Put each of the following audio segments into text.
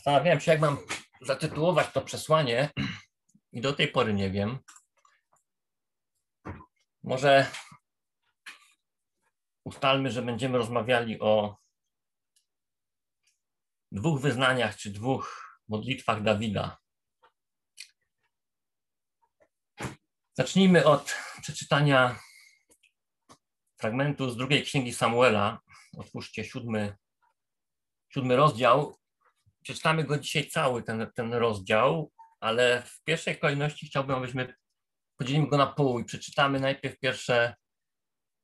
Zastanawiałem się, jak mam zatytułować to przesłanie i do tej pory nie wiem. Może ustalmy, że będziemy rozmawiali o dwóch wyznaniach czy dwóch modlitwach Dawida. Zacznijmy od przeczytania fragmentu z drugiej księgi Samuela. Otwórzcie siódmy, siódmy rozdział. Przeczytamy go dzisiaj cały, ten, ten rozdział, ale w pierwszej kolejności chciałbym, abyśmy podzielimy go na pół i przeczytamy najpierw pierwsze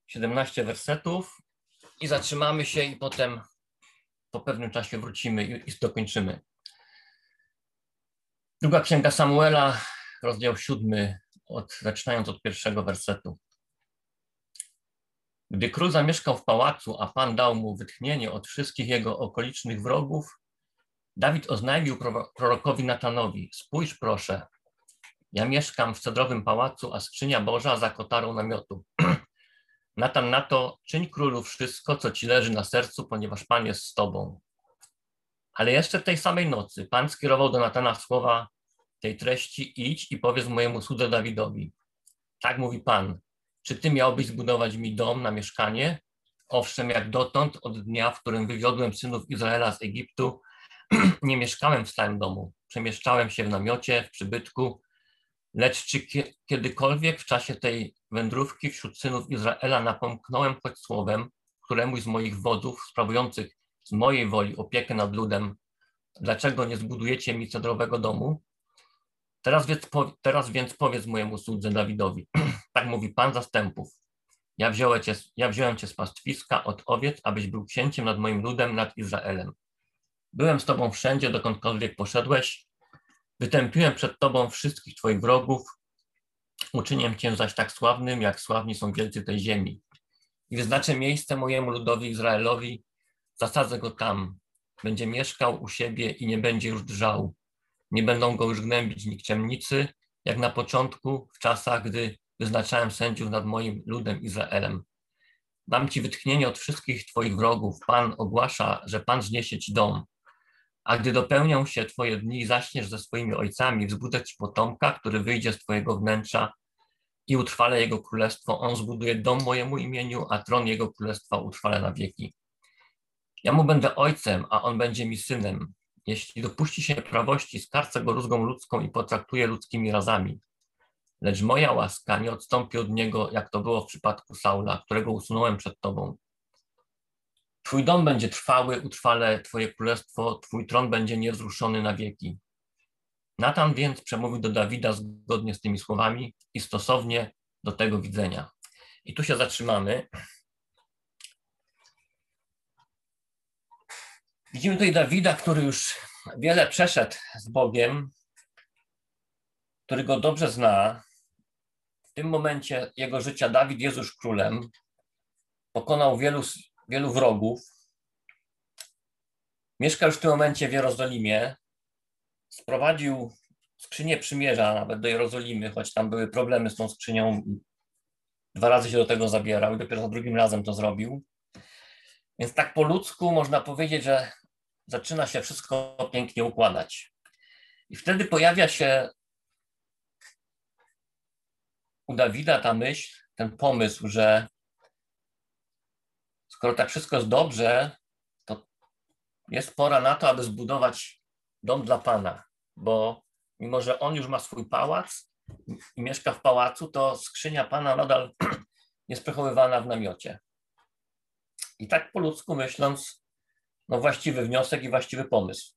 17 wersetów i zatrzymamy się i potem po pewnym czasie wrócimy i, i dokończymy. Druga księga Samuela, rozdział siódmy, od, zaczynając od pierwszego wersetu. Gdy król zamieszkał w pałacu, a Pan dał mu wytchnienie od wszystkich jego okolicznych wrogów, Dawid oznajmił prorokowi Natanowi: Spójrz proszę, ja mieszkam w cedrowym pałacu, a skrzynia Boża za kotarą namiotu. Natan na to, czyń królu wszystko, co ci leży na sercu, ponieważ Pan jest z tobą. Ale jeszcze tej samej nocy Pan skierował do Natana słowa tej treści: idź i powiedz mojemu słudze Dawidowi. Tak mówi Pan. Czy ty miałbyś zbudować mi dom na mieszkanie? Owszem, jak dotąd, od dnia, w którym wywiodłem synów Izraela z Egiptu, nie mieszkałem w stałym domu. Przemieszczałem się w namiocie, w przybytku. Lecz czy kiedykolwiek w czasie tej wędrówki wśród synów Izraela napomknąłem choć słowem któremuś z moich wodzów sprawujących z mojej woli opiekę nad ludem, dlaczego nie zbudujecie mi cedrowego domu? Teraz więc, teraz więc powiedz mojemu słudze Dawidowi, tak mówi Pan zastępów, ja wziąłem, cię, ja wziąłem cię z pastwiska od owiec, abyś był księciem nad moim ludem, nad Izraelem. Byłem z tobą wszędzie, dokądkolwiek poszedłeś, wytępiłem przed tobą wszystkich twoich wrogów, uczynię cię zaś tak sławnym, jak sławni są wielcy tej ziemi. I wyznaczę miejsce mojemu ludowi Izraelowi, zasadzę go tam, będzie mieszkał u siebie i nie będzie już drżał. Nie będą go już gnębić nikczemnicy, jak na początku, w czasach, gdy wyznaczałem sędziów nad moim ludem Izraelem. Dam ci wytchnienie od wszystkich twoich wrogów. Pan ogłasza, że Pan zniesie ci dom. A gdy dopełnią się twoje dni zaśniesz ze swoimi ojcami, wzbudzę ci potomka, który wyjdzie z twojego wnętrza i utrwalę jego królestwo. On zbuduje dom mojemu imieniu, a tron jego królestwa utrwalę na wieki. Ja mu będę ojcem, a on będzie mi synem. Jeśli dopuści się prawości, skarcę go rózgą ludzką i potraktuje ludzkimi razami. Lecz moja łaska nie odstąpi od niego, jak to było w przypadku Saula, którego usunąłem przed tobą. Twój dom będzie trwały, utrwale Twoje królestwo, Twój tron będzie niewzruszony na wieki. Natan więc przemówił do Dawida zgodnie z tymi słowami i stosownie do tego widzenia. I tu się zatrzymamy. Widzimy tutaj Dawida, który już wiele przeszedł z Bogiem, który go dobrze zna. W tym momencie jego życia Dawid jest już królem. Pokonał wielu, wielu wrogów. Mieszka już w tym momencie w Jerozolimie. Sprowadził skrzynię przymierza nawet do Jerozolimy, choć tam były problemy z tą skrzynią. Dwa razy się do tego zabierał i dopiero za drugim razem to zrobił. Więc tak po ludzku można powiedzieć, że zaczyna się wszystko pięknie układać. I wtedy pojawia się u Dawida ta myśl, ten pomysł, że skoro tak wszystko jest dobrze, to jest pora na to, aby zbudować dom dla Pana, bo mimo, że on już ma swój pałac i mieszka w pałacu, to skrzynia Pana nadal jest przechowywana w namiocie. I tak po ludzku myśląc, no właściwy wniosek i właściwy pomysł.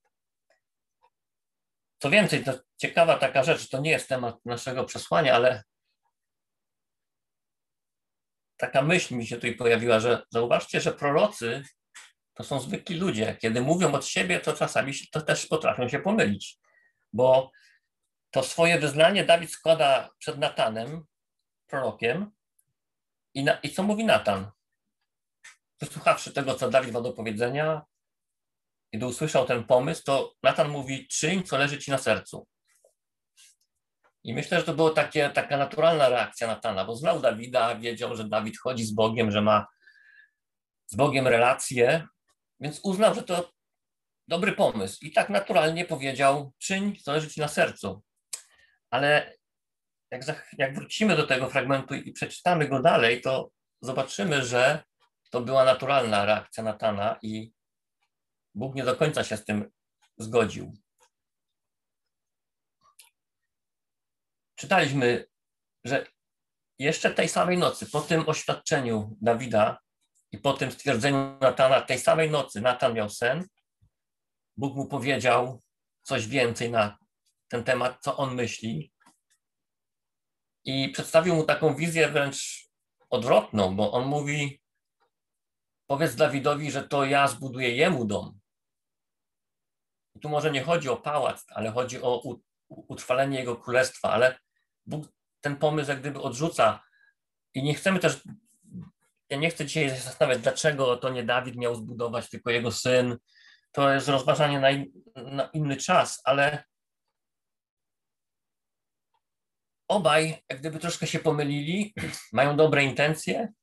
Co więcej, to ciekawa taka rzecz, to nie jest temat naszego przesłania, ale taka myśl mi się tutaj pojawiła, że zauważcie, że prorocy to są zwykli ludzie. Kiedy mówią od siebie, to czasami to też potrafią się pomylić, bo to swoje wyznanie Dawid składa przed Natanem, prorokiem, i, na, i co mówi Natan? Wysłuchawszy tego, co Dawid ma do powiedzenia, kiedy usłyszał ten pomysł, to Natan mówi: czyń, co leży ci na sercu. I myślę, że to była taka naturalna reakcja Natana, bo znał Dawida, wiedział, że Dawid chodzi z Bogiem, że ma z Bogiem relacje, więc uznał, że to dobry pomysł. I tak naturalnie powiedział, czyń, co leży ci na sercu. Ale jak, za, jak wrócimy do tego fragmentu i przeczytamy go dalej, to zobaczymy, że to była naturalna reakcja Natana i Bóg nie do końca się z tym zgodził. Czytaliśmy, że jeszcze tej samej nocy, po tym oświadczeniu Dawida i po tym stwierdzeniu Natana, tej samej nocy Natan miał sen, Bóg mu powiedział coś więcej na ten temat, co on myśli. I przedstawił mu taką wizję wręcz odwrotną, bo on mówi: Powiedz Dawidowi, że to ja zbuduję jemu dom. I tu może nie chodzi o pałac, ale chodzi o utrwalenie jego królestwa, ale Bóg ten pomysł jak gdyby odrzuca. I nie chcemy też, ja nie chcę dzisiaj zastanawiać, dlaczego to nie Dawid miał zbudować, tylko jego syn. To jest rozważanie na, in, na inny czas, ale obaj jak gdyby troszkę się pomylili, mają dobre intencje,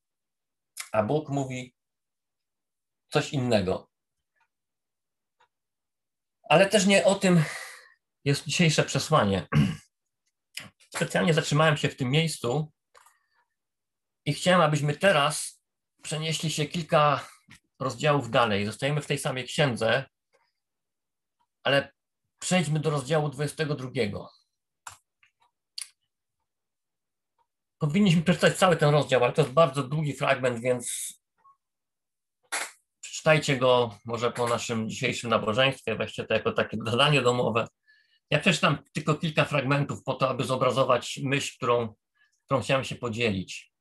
a Bóg mówi coś innego. Ale też nie o tym jest dzisiejsze przesłanie. Specjalnie zatrzymałem się w tym miejscu i chciałem, abyśmy teraz przenieśli się kilka rozdziałów dalej. Zostajemy w tej samej księdze, ale przejdźmy do rozdziału 22. Powinniśmy przeczytać cały ten rozdział, ale to jest bardzo długi fragment, więc przeczytajcie go może po naszym dzisiejszym nabożeństwie, weźcie to jako takie zadanie domowe. Ja przeczytam tylko kilka fragmentów po to, aby zobrazować myśl, którą, którą chciałem się podzielić.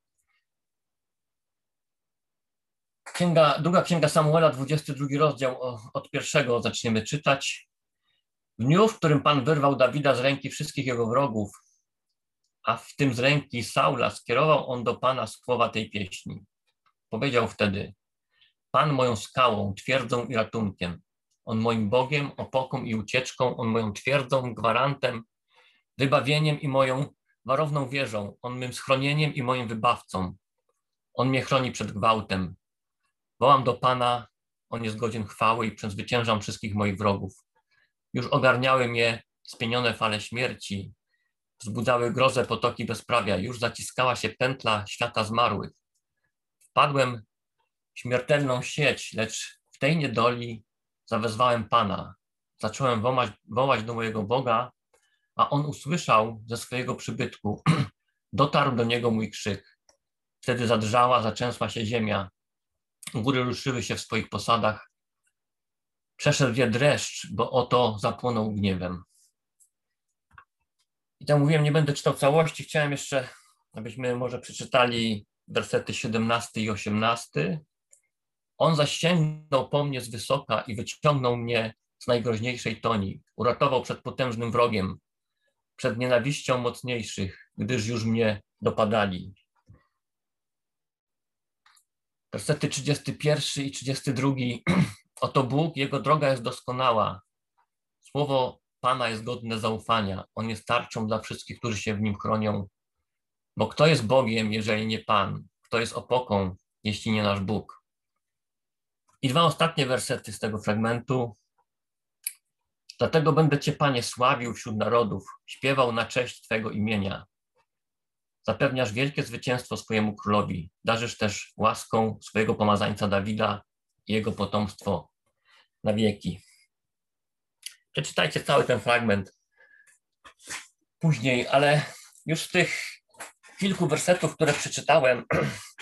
Księga, druga księga Samuela, 22 rozdział, od pierwszego zaczniemy czytać. W dniu, w którym Pan wyrwał Dawida z ręki wszystkich jego wrogów, a w tym z ręki Saula skierował on do Pana słowa tej pieśni. Powiedział wtedy: Pan moją skałą, twierdzą i ratunkiem. On moim Bogiem, opoką i ucieczką, On moją twierdzą, gwarantem, wybawieniem i moją warowną wieżą, On mym schronieniem i moim wybawcą. On mnie chroni przed gwałtem. Wołam do Pana, On jest godzien chwały i przezwyciężam wszystkich moich wrogów. Już ogarniały mnie spienione fale śmierci, wzbudzały grozę potoki bezprawia, już zaciskała się pętla świata zmarłych. Wpadłem w śmiertelną sieć, lecz w tej niedoli zawezwałem Pana, zacząłem wołać, wołać do mojego Boga, a On usłyszał ze swojego przybytku. Dotarł do niego mój krzyk. Wtedy zadrżała, zaczęsła się ziemia. Góry ruszyły się w swoich posadach. Przeszedł je dreszcz, bo oto zapłonął gniewem. I tak mówiłem, nie będę czytał całości. Chciałem jeszcze, abyśmy może przeczytali wersety 17 i 18. On zaś sięgnął po mnie z wysoka i wyciągnął mnie z najgroźniejszej toni. Uratował przed potężnym wrogiem, przed nienawiścią mocniejszych, gdyż już mnie dopadali. Wersety 31 i 32. Oto Bóg, Jego droga jest doskonała. Słowo Pana jest godne zaufania. On jest tarczą dla wszystkich, którzy się w Nim chronią. Bo kto jest Bogiem, jeżeli nie Pan? Kto jest opoką, jeśli nie nasz Bóg? I dwa ostatnie wersety z tego fragmentu. Dlatego będę Cię, Panie, sławił wśród narodów, śpiewał na cześć Twego imienia. Zapewniasz wielkie zwycięstwo swojemu królowi, darzysz też łaską swojego pomazańca Dawida i jego potomstwo na wieki. Przeczytajcie cały ten fragment później, ale już z tych kilku wersetów, które przeczytałem,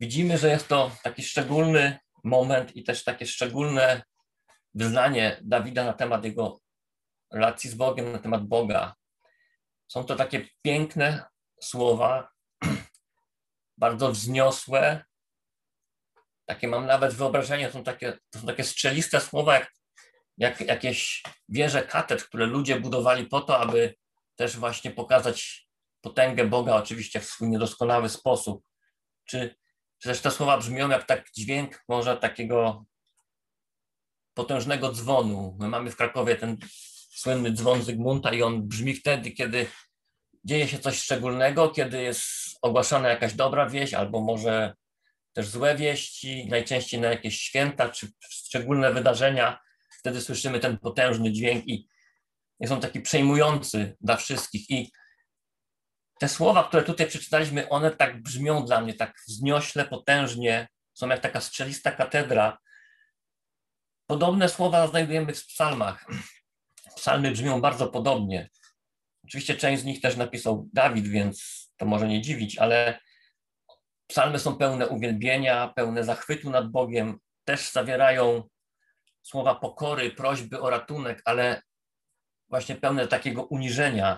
widzimy, że jest to taki szczególny moment i też takie szczególne wyznanie Dawida na temat jego relacji z Bogiem, na temat Boga. Są to takie piękne słowa, bardzo wzniosłe. Takie mam nawet wyobrażenie, są takie, to są takie strzeliste słowa, jak, jak jakieś wieże katedr, które ludzie budowali po to, aby też właśnie pokazać potęgę Boga, oczywiście w swój niedoskonały sposób. Czy też te słowa brzmią jak tak dźwięk może takiego potężnego dzwonu. My mamy w Krakowie ten słynny dzwon Zygmunta i on brzmi wtedy, kiedy dzieje się coś szczególnego, kiedy jest ogłaszana jakaś dobra wieść, albo może też złe wieści, najczęściej na jakieś święta czy szczególne wydarzenia. Wtedy słyszymy ten potężny dźwięk i jest on taki przejmujący dla wszystkich. I te słowa, które tutaj przeczytaliśmy, one tak brzmią dla mnie, tak wzniośle, potężnie, są jak taka strzelista katedra. Podobne słowa znajdujemy w psalmach. Psalmy brzmią bardzo podobnie. Oczywiście część z nich też napisał Dawid, więc to może nie dziwić, ale psalmy są pełne uwielbienia, pełne zachwytu nad Bogiem, też zawierają słowa pokory, prośby o ratunek, ale właśnie pełne takiego uniżenia,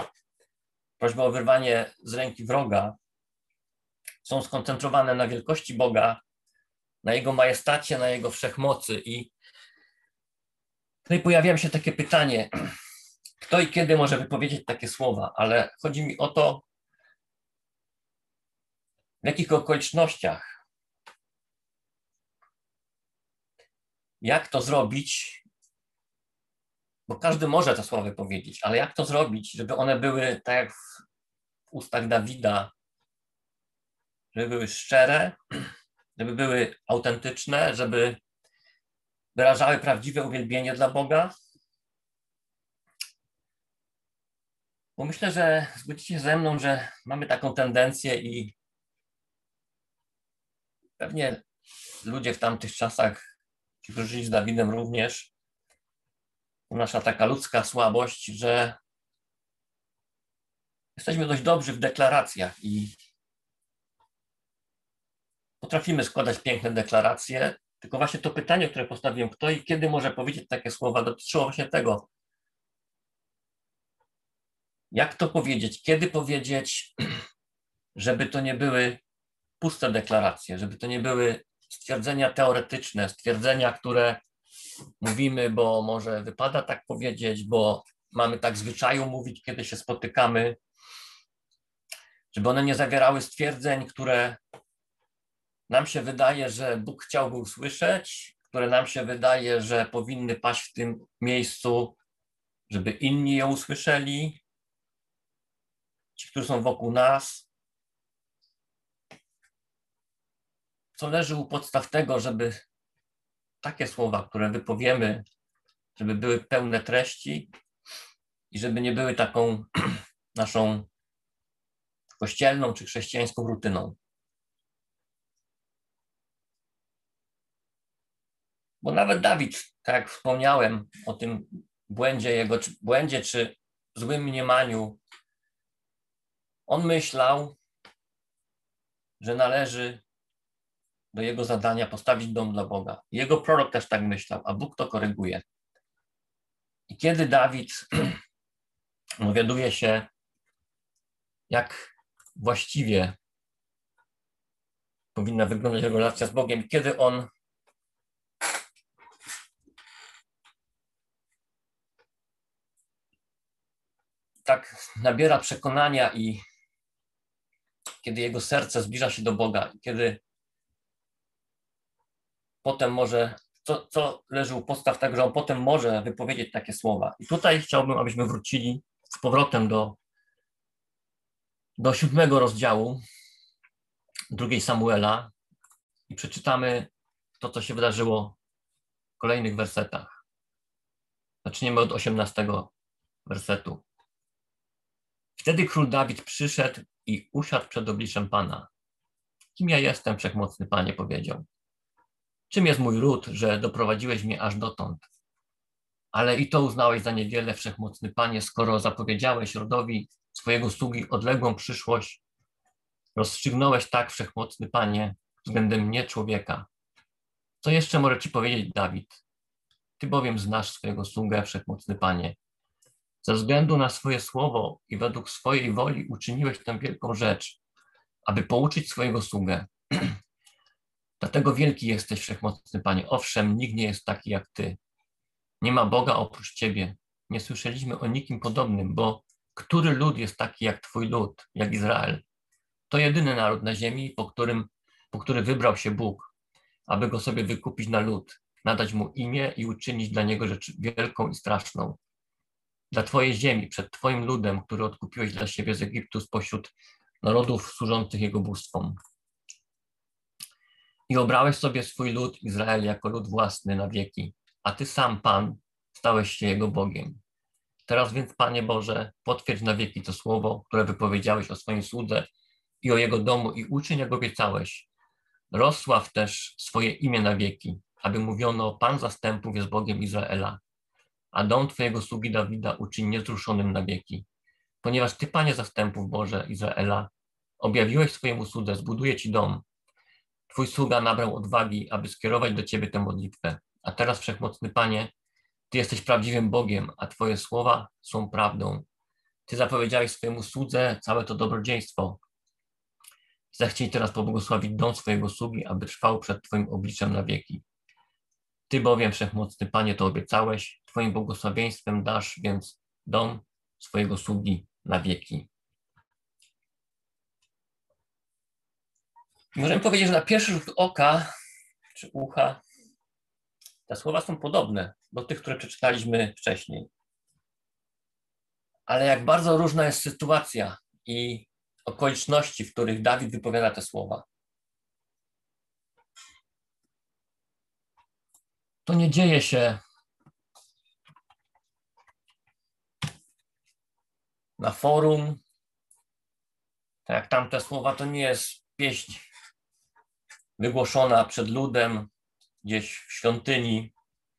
prośby o wyrwanie z ręki wroga, są skoncentrowane na wielkości Boga, na Jego majestacie, na Jego wszechmocy. I tutaj pojawia się takie pytanie, kto i kiedy może wypowiedzieć takie słowa, ale chodzi mi o to, w jakich okolicznościach, jak to zrobić, bo każdy może te słowa powiedzieć, ale jak to zrobić, żeby one były tak jak w ustach Dawida, żeby były szczere, żeby były autentyczne, żeby wyrażały prawdziwe uwielbienie dla Boga. Bo myślę, że zgodzicie ze mną, że mamy taką tendencję i pewnie ludzie w tamtych czasach, którzy żyli z Dawidem również, nasza taka ludzka słabość, że jesteśmy dość dobrzy w deklaracjach i potrafimy składać piękne deklaracje, tylko właśnie to pytanie, które postawiłem, kto i kiedy może powiedzieć takie słowa, dotyczyło właśnie tego. Jak to powiedzieć, kiedy powiedzieć, żeby to nie były puste deklaracje, żeby to nie były stwierdzenia teoretyczne, stwierdzenia, które mówimy, bo może wypada tak powiedzieć, bo mamy tak zwyczaju mówić, kiedy się spotykamy, żeby one nie zawierały stwierdzeń, które nam się wydaje, że Bóg chciałby usłyszeć, które nam się wydaje, że powinny paść w tym miejscu, żeby inni je usłyszeli, ci, którzy są wokół nas. Co leży u podstaw tego, żeby takie słowa, które wypowiemy, żeby były pełne treści i żeby nie były taką naszą kościelną czy chrześcijańską rutyną. Bo nawet Dawid, tak jak wspomniałem o tym błędzie jego, czy błędzie czy złym mniemaniu, on myślał, że należy do jego zadania postawić dom dla Boga. Jego prorok też tak myślał, a Bóg to koryguje. I kiedy Dawid dowiaduje się, jak właściwie powinna wyglądać relacja z Bogiem, kiedy on tak nabiera przekonania i kiedy jego serce zbliża się do Boga, kiedy potem może, co, co leży u podstaw tego, że on potem może wypowiedzieć takie słowa. I tutaj chciałbym, abyśmy wrócili z powrotem do, do siódmego rozdziału drugiej Samuela i przeczytamy to, co się wydarzyło w kolejnych wersetach. Zaczniemy od osiemnastego wersetu. Wtedy król Dawid przyszedł i usiadł przed obliczem Pana. Kim ja jestem, wszechmocny Panie, powiedział. Czym jest mój ród, że doprowadziłeś mnie aż dotąd? Ale i to uznałeś za niewiele, wszechmocny Panie, skoro zapowiedziałeś rodowi swojego sługi odległą przyszłość, rozstrzygnąłeś tak, wszechmocny Panie, względem mnie, człowieka. Co jeszcze może Ci powiedzieć, Dawid? Ty bowiem znasz swojego sługę, wszechmocny Panie. Ze względu na swoje słowo i według swojej woli uczyniłeś tę wielką rzecz, aby pouczyć swojego sługę. Dlatego wielki jesteś, wszechmocny Panie. Owszem, nikt nie jest taki jak Ty. Nie ma Boga oprócz Ciebie. Nie słyszeliśmy o nikim podobnym, bo który lud jest taki jak Twój lud, jak Izrael? To jedyny naród na ziemi, po, którym, po który wybrał się Bóg, aby go sobie wykupić na lud, nadać mu imię i uczynić dla niego rzecz wielką i straszną. Dla Twojej ziemi, przed Twoim ludem, który odkupiłeś dla siebie z Egiptu spośród narodów służących jego bóstwom. I obrałeś sobie swój lud Izrael jako lud własny na wieki, a ty sam, Pan, stałeś się jego Bogiem. Teraz więc, Panie Boże, potwierdź na wieki to słowo, które wypowiedziałeś o swoim słudze i o jego domu i uczyń, jak obiecałeś. Rozsław też swoje imię na wieki, aby mówiono, Pan zastępów jest Bogiem Izraela, a dom Twojego sługi Dawida uczyń niezruszonym na wieki. Ponieważ Ty, Panie zastępów Boże Izraela, objawiłeś swojemu słudze, zbuduję Ci dom. Twój sługa nabrał odwagi, aby skierować do Ciebie tę modlitwę. A teraz, Wszechmocny Panie, Ty jesteś prawdziwym Bogiem, a Twoje słowa są prawdą. Ty zapowiedziałeś swojemu słudze całe to dobrodziejstwo. Zechciej teraz pobłogosławić dom swojego sługi, aby trwał przed Twoim obliczem na wieki. Ty bowiem, Wszechmocny Panie, to obiecałeś, Twoim błogosławieństwem dasz więc dom swojego sługi na wieki. Możemy powiedzieć, że na pierwszy rzut oka czy ucha te słowa są podobne do tych, które przeczytaliśmy wcześniej. Ale jak bardzo różna jest sytuacja i okoliczności, w których Dawid wypowiada te słowa. To nie dzieje się na forum. Tak jak tamte słowa, to nie jest pieśń wygłoszona przed ludem gdzieś w świątyni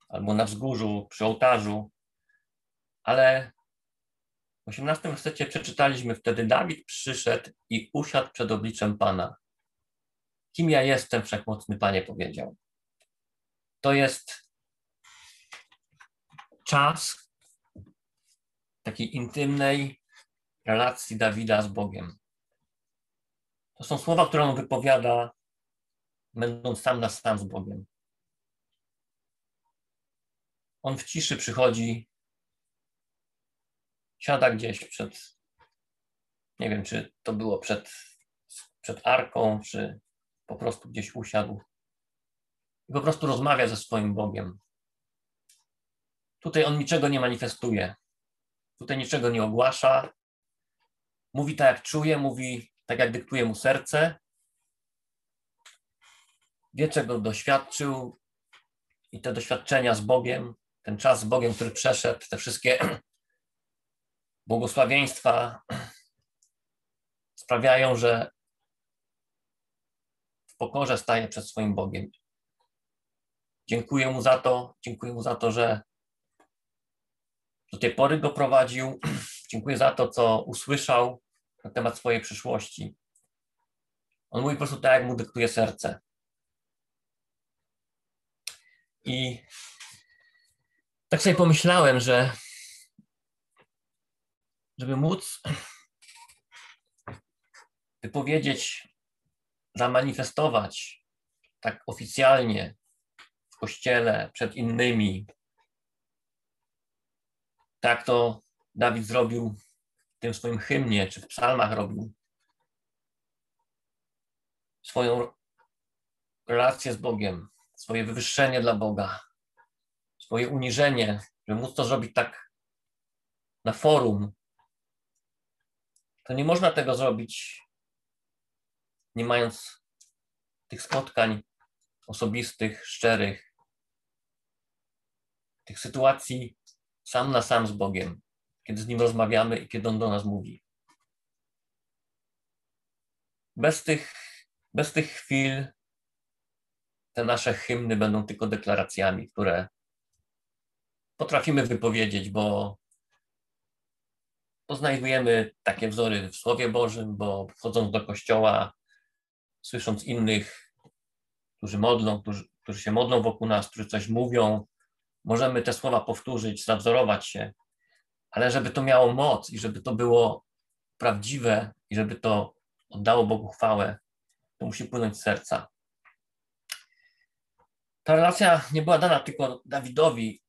albo na wzgórzu, przy ołtarzu, ale w 18 wersecie przeczytaliśmy wtedy Dawid przyszedł i usiadł przed obliczem Pana. Kim ja jestem, wszechmocny Panie powiedział. To jest czas takiej intymnej relacji Dawida z Bogiem. To są słowa, które on wypowiada, będąc sam na sam z Bogiem. On w ciszy przychodzi, siada gdzieś przed, nie wiem, czy to było przed, przed arką, czy po prostu gdzieś usiadł i po prostu rozmawia ze swoim Bogiem. Tutaj on niczego nie manifestuje, tutaj niczego nie ogłasza, mówi tak, jak czuje, mówi tak, jak dyktuje mu serce, wie, czego doświadczył i te doświadczenia z Bogiem, ten czas z Bogiem, który przeszedł, te wszystkie błogosławieństwa sprawiają, że w pokorze staje przed swoim Bogiem. Dziękuję mu za to, dziękuję mu za to, że do tej pory go prowadził. Dziękuję za to, co usłyszał na temat swojej przyszłości. On mówi po prostu tak, jak mu dyktuje serce. I tak sobie pomyślałem, że żeby móc wypowiedzieć, zamanifestować tak oficjalnie w kościele przed innymi, tak to Dawid zrobił w tym swoim hymnie, czy w psalmach robił swoją relację z Bogiem, swoje wywyższenie dla Boga, swoje uniżenie, żeby móc to zrobić tak na forum, to nie można tego zrobić nie mając tych spotkań osobistych, szczerych, tych sytuacji sam na sam z Bogiem, kiedy z Nim rozmawiamy i kiedy On do nas mówi. Bez tych, bez tych chwil te nasze hymny będą tylko deklaracjami, które potrafimy wypowiedzieć, bo poznajdujemy takie wzory w Słowie Bożym, bo wchodząc do kościoła, słysząc innych, którzy modlą, którzy, którzy się modlą wokół nas, którzy coś mówią, możemy te słowa powtórzyć, zawzorować się, ale żeby to miało moc i żeby to było prawdziwe i żeby to oddało Bogu chwałę, to musi płynąć z serca. Ta relacja nie była dana tylko Dawidowi.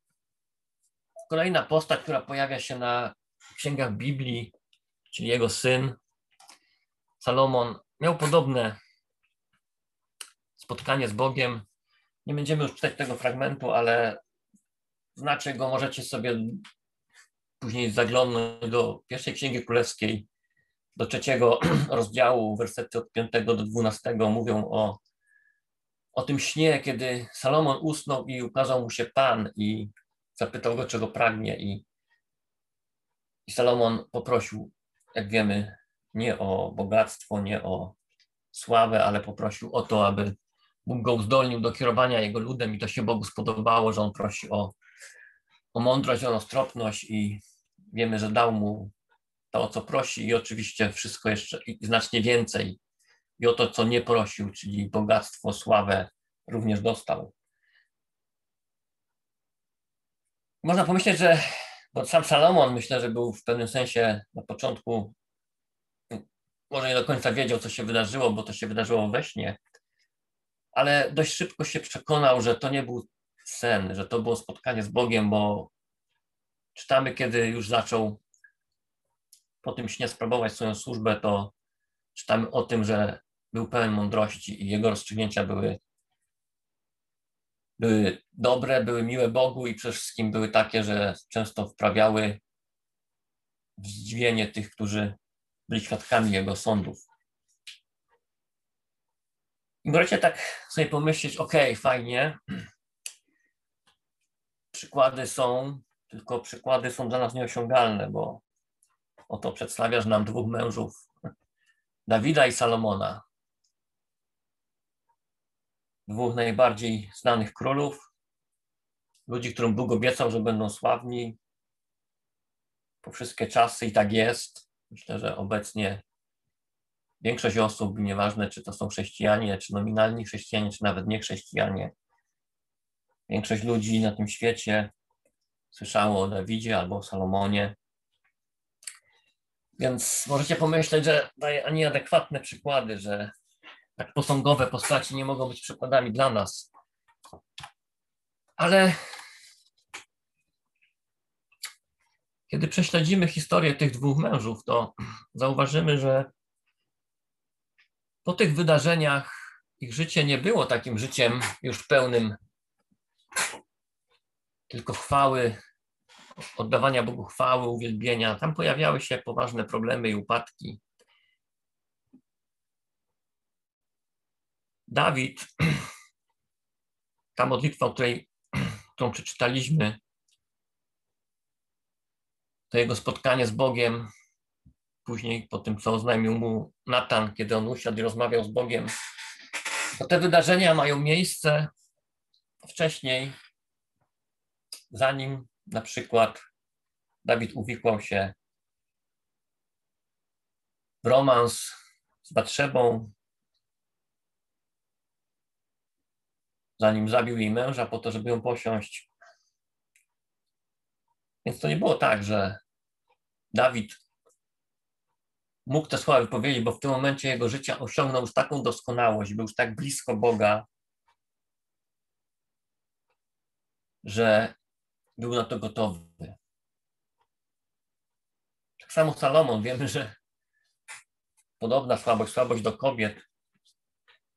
Kolejna postać, która pojawia się na księgach Biblii, czyli jego syn Salomon, miał podobne spotkanie z Bogiem. Nie będziemy już czytać tego fragmentu, ale znacie go, możecie sobie później zaglądnąć do pierwszej Księgi Królewskiej, do trzeciego rozdziału, wersety od 5 do 12 mówią o o tym śnie, kiedy Salomon usnął i ukazał mu się Pan i zapytał go, czego pragnie. I, i Salomon poprosił, jak wiemy, nie o bogactwo, nie o sławę, ale poprosił o to, aby Bóg go uzdolnił do kierowania jego ludem i to się Bogu spodobało, że on prosi o, o mądrość, o roztropność i wiemy, że dał mu to, o co prosi i oczywiście wszystko jeszcze i znacznie więcej i o to, co nie prosił, czyli bogactwo, sławę również dostał. Można pomyśleć, że bo sam Salomon myślę, że był w pewnym sensie na początku może nie do końca wiedział, co się wydarzyło, bo to się wydarzyło we śnie, ale dość szybko się przekonał, że to nie był sen, że to było spotkanie z Bogiem, bo czytamy, kiedy już zaczął po tym śnie sprawować swoją służbę, to czytamy o tym, że był pełen mądrości i jego rozstrzygnięcia były, były dobre, były miłe Bogu i przede wszystkim były takie, że często wprawiały w zdziwienie tych, którzy byli świadkami jego sądów. I możecie tak sobie pomyśleć, ok, fajnie, przykłady są, tylko przykłady są dla nas nieosiągalne, bo oto przedstawiasz nam dwóch mężów, Dawida i Salomona, dwóch najbardziej znanych królów, ludzi, którym Bóg obiecał, że będą sławni po wszystkie czasy i tak jest. Myślę, że obecnie większość osób, nieważne czy to są chrześcijanie, czy nominalni chrześcijanie, czy nawet nie chrześcijanie, większość ludzi na tym świecie słyszało o Dawidzie albo o Salomonie. Więc możecie pomyśleć, że daje ani adekwatne przykłady, że tak posągowe postaci nie mogą być przykładami dla nas. Ale kiedy prześledzimy historię tych dwóch mężów, to zauważymy, że po tych wydarzeniach ich życie nie było takim życiem już pełnym tylko chwały, oddawania Bogu chwały, uwielbienia. Tam pojawiały się poważne problemy i upadki. Dawid, ta modlitwa, której, którą przeczytaliśmy, to jego spotkanie z Bogiem, później po tym, co oznajmił mu Natan, kiedy on usiadł i rozmawiał z Bogiem, to te wydarzenia mają miejsce wcześniej, zanim na przykład Dawid uwikłał się w romans z Batrzebą, zanim zabił jej męża po to, żeby ją posiąść. Więc to nie było tak, że Dawid mógł te słowa wypowiedzieć, bo w tym momencie jego życia osiągnął już taką doskonałość, był już tak blisko Boga, że był na to gotowy. Tak samo Salomon, wiemy, że podobna słabość, słabość do kobiet,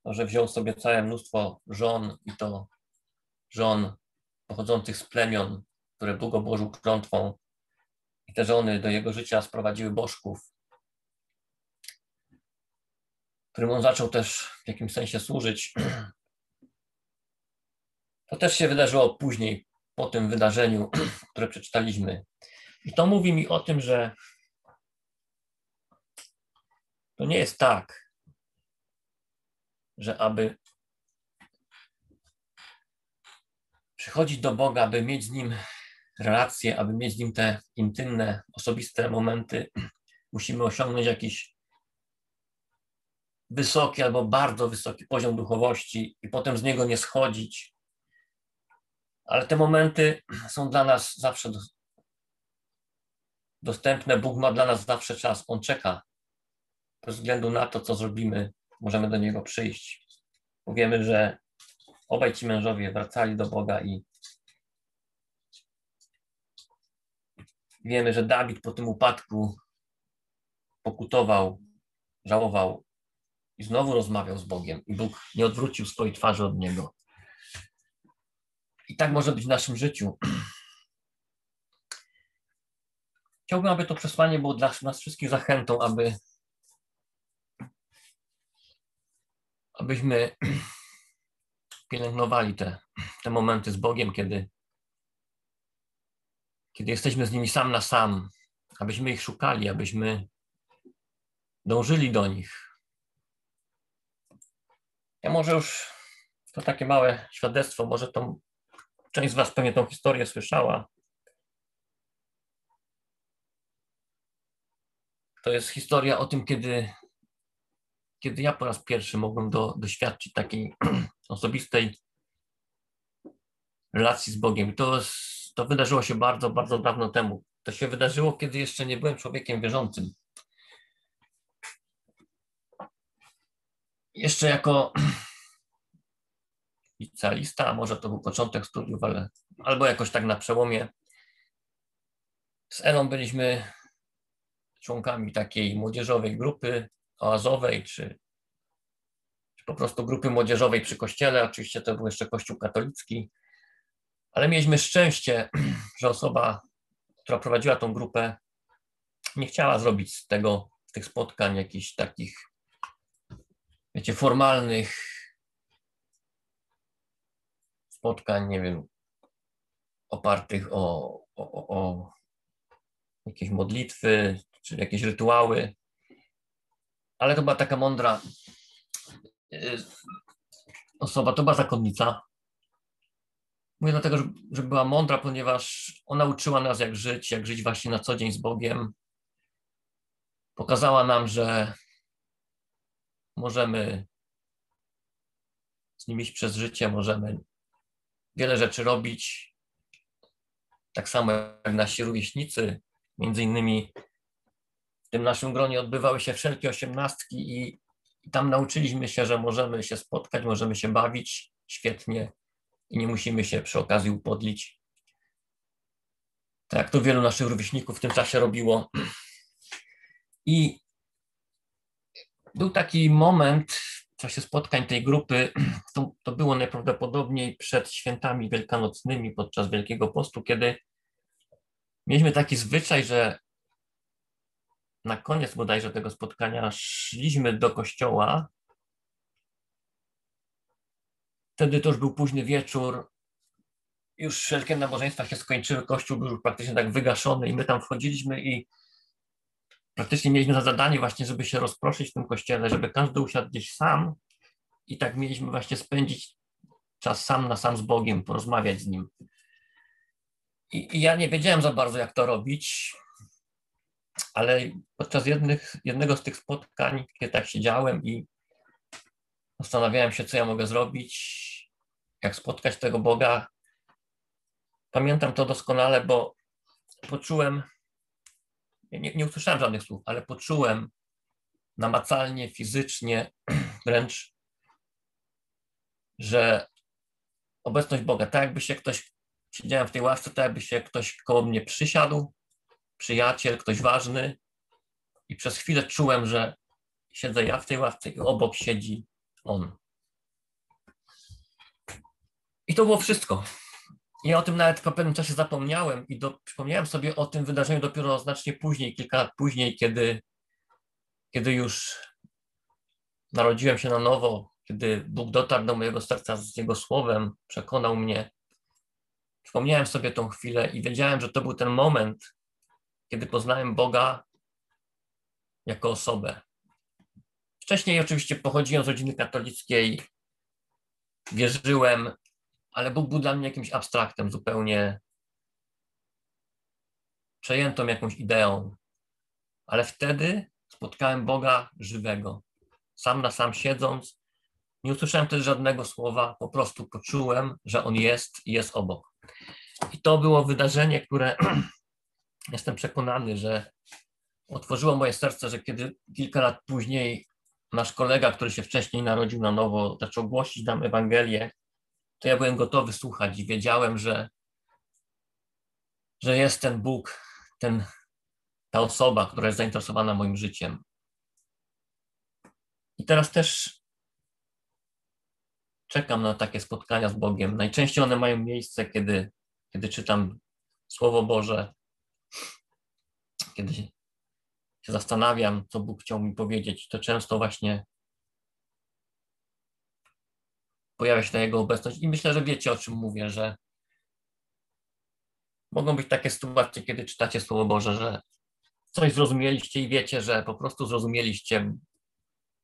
to, że wziął sobie całe mnóstwo żon i to żon pochodzących z plemion, które Bóg obłożył klątwą i te żony do jego życia sprowadziły bożków, którym on zaczął też w jakimś sensie służyć. To też się wydarzyło później, po tym wydarzeniu, które przeczytaliśmy. I to mówi mi o tym, że to nie jest tak, że aby przychodzić do Boga, aby mieć z Nim relacje, aby mieć z Nim te intymne, osobiste momenty, musimy osiągnąć jakiś wysoki albo bardzo wysoki poziom duchowości i potem z niego nie schodzić. Ale te momenty są dla nas zawsze dostępne. Bóg ma dla nas zawsze czas. On czeka. Bez względu na to, co zrobimy, możemy do Niego przyjść. Powiemy, że obaj ci mężowie wracali do Boga i wiemy, że Dawid po tym upadku pokutował, żałował i znowu rozmawiał z Bogiem i Bóg nie odwrócił swojej twarzy od niego. I tak może być w naszym życiu. Chciałbym, aby to przesłanie było dla nas wszystkich zachętą, aby abyśmy pielęgnowali te, te momenty z Bogiem, kiedy, kiedy jesteśmy z nimi sam na sam, abyśmy ich szukali, abyśmy dążyli do nich. Ja może już to takie małe świadectwo, może to część z Was pewnie tą historię słyszała. To jest historia o tym, kiedy, kiedy ja po raz pierwszy mogłem do, doświadczyć takiej osobistej relacji z Bogiem. To, to wydarzyło się bardzo, bardzo dawno temu. To się wydarzyło, kiedy jeszcze nie byłem człowiekiem wierzącym. Jeszcze jako licealista, a może to był początek studiów, ale albo jakoś tak na przełomie. Z Elą byliśmy członkami takiej młodzieżowej grupy oazowej, czy, czy po prostu grupy młodzieżowej przy kościele. Oczywiście to był jeszcze kościół katolicki, ale mieliśmy szczęście, że osoba, która prowadziła tą grupę, nie chciała zrobić z tego, z tych spotkań jakichś takich, wiecie, formalnych spotkań, nie wiem, opartych o, o, o jakieś modlitwy, czy jakieś rytuały. Ale to była taka mądra y, osoba, to była zakonnica. Mówię dlatego, że była mądra, ponieważ ona uczyła nas, jak żyć, jak żyć właśnie na co dzień z Bogiem. Pokazała nam, że możemy z nim iść przez życie, możemy wiele rzeczy robić. Tak samo jak nasi rówieśnicy, między innymi tym naszym gronie odbywały się wszelkie osiemnastki i, tam nauczyliśmy się, że możemy się spotkać, możemy się bawić świetnie i nie musimy się przy okazji upodlić. Tak jak to wielu naszych rówieśników w tym czasie robiło. I był taki moment w czasie spotkań tej grupy, to, to było najprawdopodobniej przed świętami wielkanocnymi, podczas Wielkiego Postu, kiedy mieliśmy taki zwyczaj, że na koniec bodajże tego spotkania szliśmy do kościoła. Wtedy to już był późny wieczór. Już wszelkie nabożeństwa się skończyły, kościół był już praktycznie tak wygaszony i my tam wchodziliśmy i praktycznie mieliśmy za zadanie właśnie, żeby się rozproszyć w tym kościele, żeby każdy usiadł gdzieś sam i tak mieliśmy właśnie spędzić czas sam na sam z Bogiem, porozmawiać z Nim. I, i ja nie wiedziałem za bardzo, jak to robić, ale podczas jednych, jednego z tych spotkań, kiedy tak siedziałem i zastanawiałem się, co ja mogę zrobić, jak spotkać tego Boga, pamiętam to doskonale, bo poczułem, nie, nie usłyszałem żadnych słów, ale poczułem namacalnie, fizycznie, wręcz, że obecność Boga, tak jakby się ktoś, siedziałem w tej ławce, tak jakby się ktoś koło mnie przysiadł, przyjaciel, ktoś ważny i przez chwilę czułem, że siedzę ja w tej ławce i obok siedzi on. I to było wszystko. Ja o tym nawet po pewnym czasie zapomniałem i do, przypomniałem sobie o tym wydarzeniu dopiero znacznie później, kilka lat później, kiedy, kiedy już narodziłem się na nowo, kiedy Bóg dotarł do mojego serca z Jego słowem, przekonał mnie. Przypomniałem sobie tą chwilę i wiedziałem, że to był ten moment, kiedy poznałem Boga jako osobę. Wcześniej oczywiście pochodziłem z rodziny katolickiej, wierzyłem, ale Bóg był dla mnie jakimś abstraktem, zupełnie przejętą jakąś ideą. Ale wtedy spotkałem Boga żywego. Sam na sam siedząc, nie usłyszałem też żadnego słowa, po prostu poczułem, że On jest i jest obok. I to było wydarzenie, które jestem przekonany, że otworzyło moje serce, że kiedy kilka lat później nasz kolega, który się wcześniej narodził na nowo, zaczął głosić nam Ewangelię, to ja byłem gotowy słuchać i wiedziałem, że, że jest ten Bóg, ten, ta osoba, która jest zainteresowana moim życiem. I teraz też czekam na takie spotkania z Bogiem. Najczęściej one mają miejsce, kiedy, kiedy czytam Słowo Boże, kiedy się zastanawiam, co Bóg chciał mi powiedzieć, to często właśnie pojawia się ta Jego obecność i myślę, że wiecie, o czym mówię, że mogą być takie sytuacje, kiedy czytacie Słowo Boże, że coś zrozumieliście i wiecie, że po prostu zrozumieliście,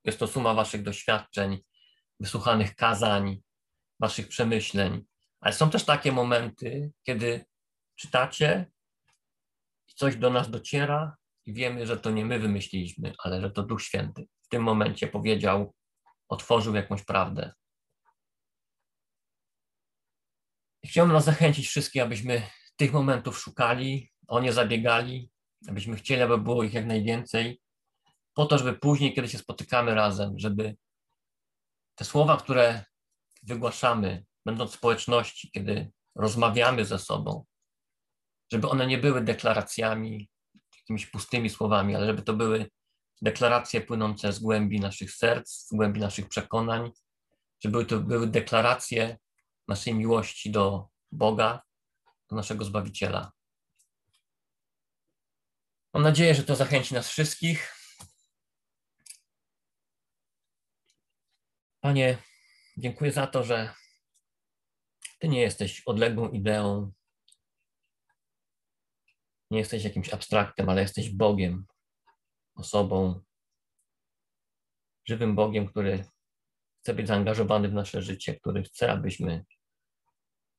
jest to suma waszych doświadczeń, wysłuchanych kazań, waszych przemyśleń. Ale są też takie momenty, kiedy czytacie coś do nas dociera i wiemy, że to nie my wymyśliliśmy, ale że to Duch Święty w tym momencie powiedział, otworzył jakąś prawdę. Chciałbym nas zachęcić wszystkich, abyśmy tych momentów szukali, o nie zabiegali, abyśmy chcieli, aby było ich jak najwięcej, po to, żeby później, kiedy się spotykamy razem, żeby te słowa, które wygłaszamy, będąc w społeczności, kiedy rozmawiamy ze sobą, żeby one nie były deklaracjami, jakimiś pustymi słowami, ale żeby to były deklaracje płynące z głębi naszych serc, z głębi naszych przekonań, żeby to były deklaracje naszej miłości do Boga, do naszego Zbawiciela. Mam nadzieję, że to zachęci nas wszystkich. Panie, dziękuję za to, że Ty nie jesteś odległą ideą, nie jesteś jakimś abstraktem, ale jesteś Bogiem, osobą, żywym Bogiem, który chce być zaangażowany w nasze życie, który chce, abyśmy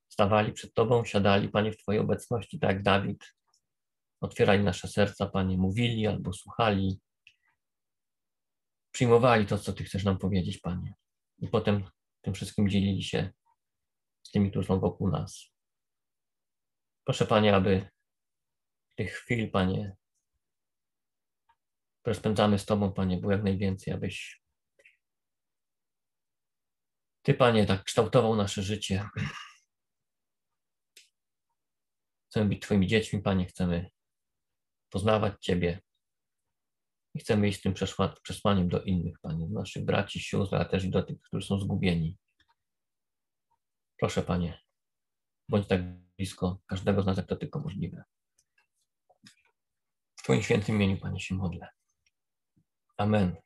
stawali przed Tobą, siadali, Panie, w Twojej obecności, tak jak Dawid, otwierali nasze serca, Panie, mówili albo słuchali, przyjmowali to, co Ty chcesz nam powiedzieć, Panie. I potem tym wszystkim dzielili się z tymi, którzy są wokół nas. Proszę, Panie, aby tych chwil, Panie, które spędzamy z Tobą, Panie, było jak najwięcej, abyś Ty, Panie, tak kształtował nasze życie. Chcemy być Twoimi dziećmi, Panie, chcemy poznawać Ciebie i chcemy iść z tym przesłaniem do innych, Panie, do naszych braci, sióstr, ale też i do tych, którzy są zgubieni. Proszę, Panie, bądź tak blisko każdego z nas, jak to tylko możliwe. Twoim świętym imieniu, Panie, się modlę. Amen.